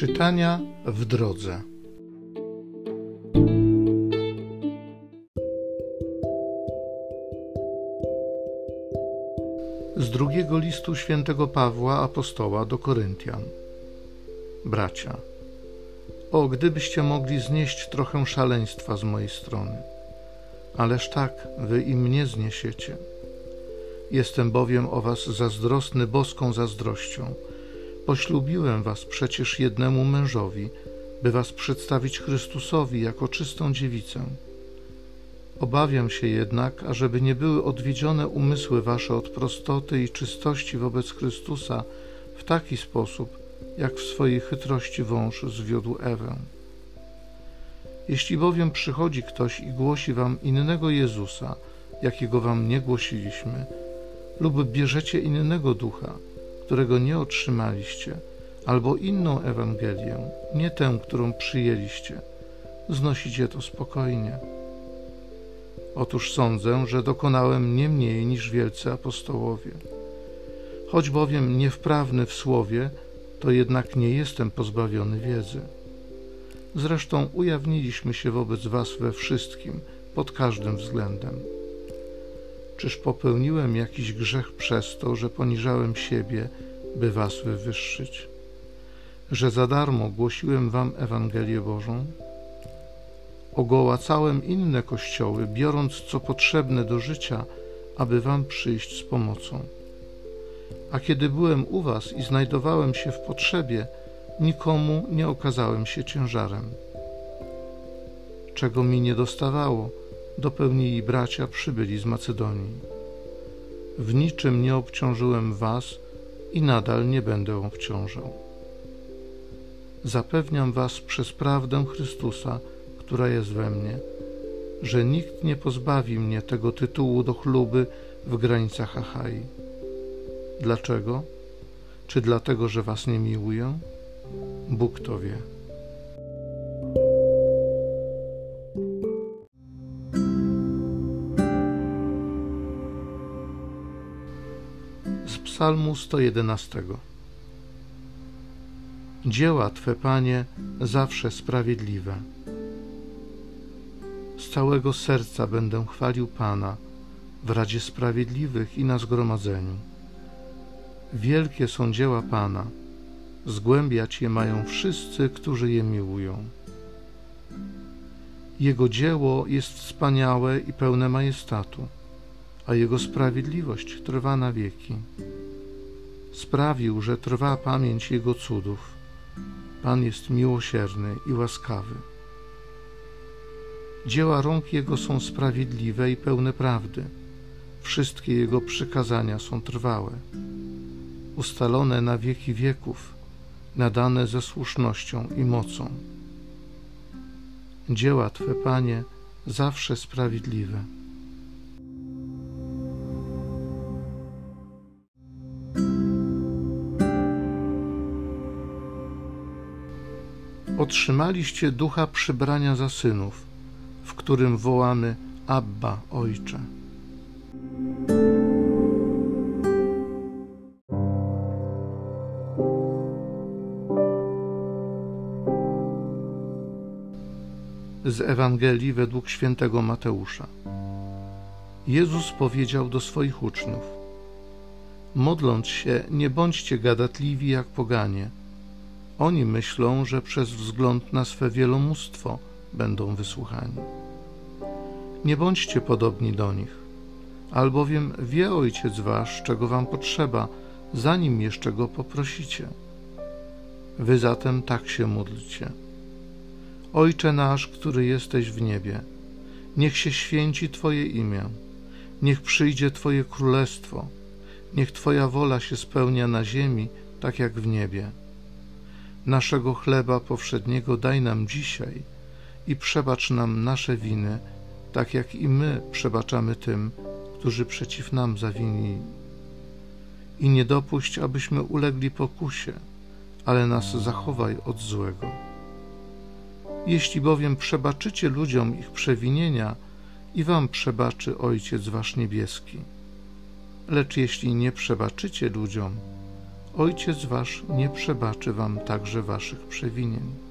Czytania w drodze. Z drugiego listu świętego Pawła apostoła do Koryntian. Bracia, o gdybyście mogli znieść trochę szaleństwa z mojej strony, ależ tak wy i mnie zniesiecie. Jestem bowiem o was zazdrosny boską zazdrością Poślubiłem was przecież jednemu mężowi, by was przedstawić Chrystusowi jako czystą dziewicę. Obawiam się jednak, ażeby nie były odwiedzione umysły wasze od prostoty i czystości wobec Chrystusa w taki sposób, jak w swojej chytrości wąż zwiódł Ewę. Jeśli bowiem przychodzi ktoś i głosi wam innego Jezusa, jakiego wam nie głosiliśmy, lub bierzecie innego ducha, którego nie otrzymaliście, albo inną Ewangelię, nie tę, którą przyjęliście, znosicie to spokojnie. Otóż sądzę, że dokonałem nie mniej niż wielcy apostołowie. Choć bowiem niewprawny w słowie, to jednak nie jestem pozbawiony wiedzy. Zresztą ujawniliśmy się wobec Was we wszystkim, pod każdym względem. Czyż popełniłem jakiś grzech przez to, że poniżałem siebie, by was wywyższyć? Że za darmo głosiłem wam Ewangelię Bożą? Ogołacałem inne kościoły, biorąc co potrzebne do życia, aby wam przyjść z pomocą. A kiedy byłem u was i znajdowałem się w potrzebie, nikomu nie okazałem się ciężarem. Czego mi nie dostawało, dopełnili bracia przybyli z Macedonii. W niczym nie obciążyłem was i nadal nie będę obciążał. Zapewniam was przez prawdę Chrystusa, która jest we mnie, że nikt nie pozbawi mnie tego tytułu do chluby w granicach Achai. Dlaczego? Czy dlatego, że was nie miłuję? Bóg to wie. Psalmu 111. Dzieła Twe, Panie, zawsze sprawiedliwe. Z całego serca będę chwalił Pana w Radzie Sprawiedliwych i na zgromadzeniu. Wielkie są dzieła Pana, zgłębiać je mają wszyscy, którzy je miłują. Jego dzieło jest wspaniałe i pełne majestatu, a Jego sprawiedliwość trwa na wieki sprawił, że trwa pamięć Jego cudów. Pan jest miłosierny i łaskawy. Dzieła rąk Jego są sprawiedliwe i pełne prawdy. Wszystkie Jego przykazania są trwałe, ustalone na wieki wieków, nadane ze słusznością i mocą. Dzieła Twe, Panie, zawsze sprawiedliwe. Otrzymaliście ducha przybrania za synów, w którym wołamy Abba, Ojcze. Z Ewangelii według świętego Mateusza. Jezus powiedział do swoich uczniów: Modląc się, nie bądźcie gadatliwi jak poganie oni myślą, że przez wzgląd na swe wielomóstwo będą wysłuchani. Nie bądźcie podobni do nich, albowiem wie Ojciec Wasz, czego Wam potrzeba, zanim jeszcze Go poprosicie. Wy zatem tak się módlcie. Ojcze nasz, który jesteś w niebie, niech się święci Twoje imię, niech przyjdzie Twoje królestwo, niech Twoja wola się spełnia na ziemi, tak jak w niebie. Naszego chleba powszedniego daj nam dzisiaj i przebacz nam nasze winy, tak jak i my przebaczamy tym, którzy przeciw nam zawinili. I nie dopuść, abyśmy ulegli pokusie, ale nas zachowaj od złego. Jeśli bowiem przebaczycie ludziom ich przewinienia, i wam przebaczy Ojciec Wasz Niebieski. Lecz jeśli nie przebaczycie ludziom, Ojciec wasz nie przebaczy wam także waszych przewinień.